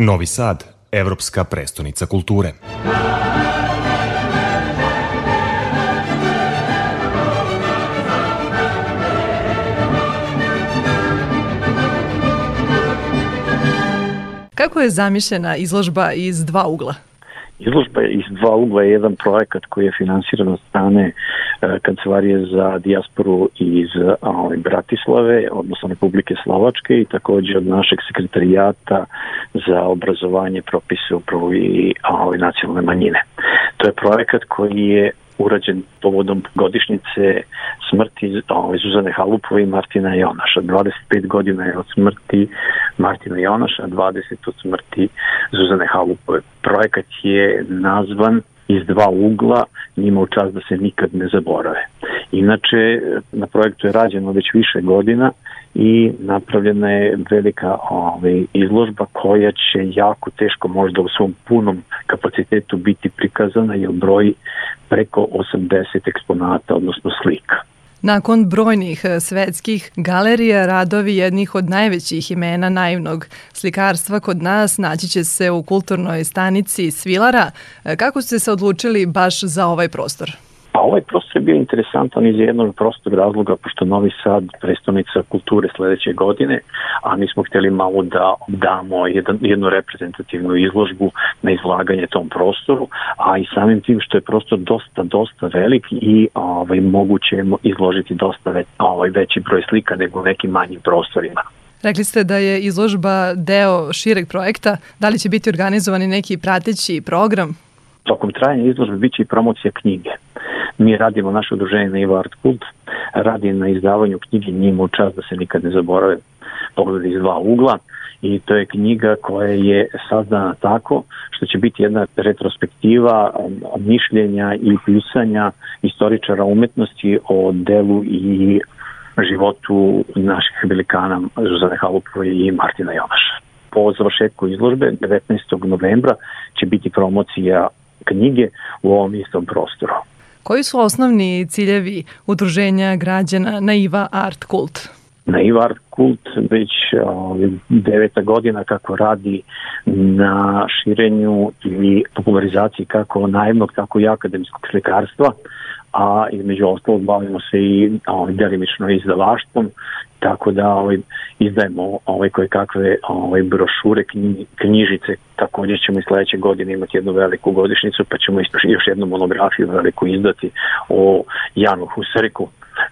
Novi Sad, evropska prestonica kulture. Kako je zamišljena izložba iz dva ugla? Izložba iz dva ugla je jedan projekat koji je finansiran od strane e, Kancelarije za dijasporu iz e, ovaj, Bratislave, odnosno Republike Slovačke i takođe od našeg sekretarijata za obrazovanje propise upravo i ovaj, nacionalne manjine. To je projekat koji je urađen povodom godišnjice smrti ovaj, Zuzane Halupove i Martina Jonaša. 25 godina je od smrti Martina Jonaša, 20 od smrti Zuzane Halupove. Projekat je nazvan iz dva ugla njima u čast da se nikad ne zaborave. Inače, na projektu je rađeno već više godina i napravljena je velika ovaj, izložba koja će jako teško možda u svom punom kapacitetu biti prikazana jer broji preko 80 eksponata, odnosno slika. Nakon brojnih e, svetskih galerija, radovi jednih od najvećih imena naivnog slikarstva kod nas naći će se u kulturnoj stanici Svilara. E, kako ste se odlučili baš za ovaj prostor? Pa ovaj prostor Srbije je interesantan iz jednog prostog razloga, pošto Novi Sad predstavnica kulture sledeće godine, a mi smo hteli malo da damo jedan, jednu reprezentativnu izložbu na izlaganje tom prostoru, a i samim tim što je prostor dosta, dosta velik i ovaj, moguće je izložiti dosta već, ovaj, veći broj slika nego u nekim manjim prostorima. Rekli ste da je izložba deo šireg projekta. Da li će biti organizovan i neki prateći program? Tokom trajanja izložbe biće i promocija knjige. Mi radimo, naše udruženje Naiva Art Kult, radi na izdavanju knjige Njima u čast da se nikad ne zaborave pogled iz dva ugla i to je knjiga koja je sazdana tako što će biti jedna retrospektiva um, mišljenja i pisanja istoričara umetnosti o delu i životu naših velikana Zuzane Halupove i Martina Jovaša. Po završetku izložbe 19. novembra će biti promocija knjige u ovom istom prostoru. Koji su osnovni ciljevi udruženja građana Naiva Art Kult? na Ivar Kult već ovaj, deveta godina kako radi na širenju i popularizaciji kako naivnog, tako i akademskog slikarstva, a između ostalog bavimo se i ovaj, delimično izdavaštvom, tako da ovaj, izdajemo ovaj, koje kakve ovaj, brošure, knjižice, takođe ćemo i sledeće godine imati jednu veliku godišnicu, pa ćemo još jednu monografiju veliku izdati o Janu Husariku,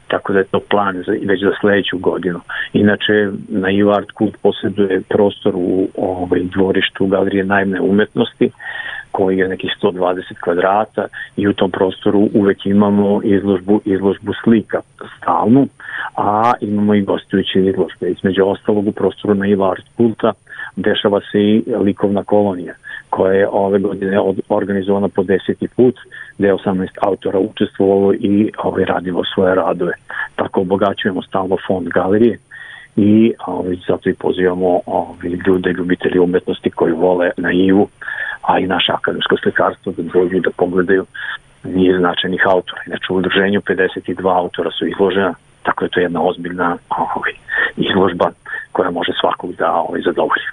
tako da je to plan za, već za sledeću godinu. Inače, na UArt klub posjeduje prostor u ovaj, dvorištu Galerije najmne umetnosti, koji je nekih 120 kvadrata i u tom prostoru uvek imamo izložbu, izložbu slika stalnu, a imamo i gostujuće izložbe. Između ostalog u prostoru na Ivar Kulta dešava se i likovna kolonija koja je ove godine organizovana po deseti put, gde je 18 autora učestvovalo i ovaj, radilo svoje radove. Tako obogaćujemo stalno fond galerije i ovaj, zato i pozivamo ovaj, ljude, ljubitelji umetnosti koji vole na Ivu, a i naše akademsko slikarstvo da dođu da pogledaju nije značajnih autora. Inače, u udruženju 52 autora su izložena, tako je to jedna ozbiljna ovaj, izložba koja može svakog da ovaj, zadovolji.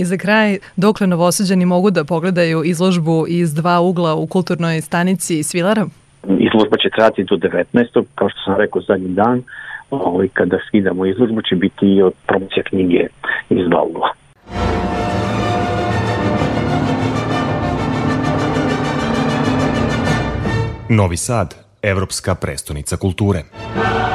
I za kraj, dokle novoseđani mogu da pogledaju izložbu iz dva ugla u kulturnoj stanici Svilara? Izložba će trati do 19. kao što sam rekao zadnji dan, ovaj, kada skidamo izložbu će biti i promocija knjige iz dva ugla. Novi Sad, evropska prestonica kulture.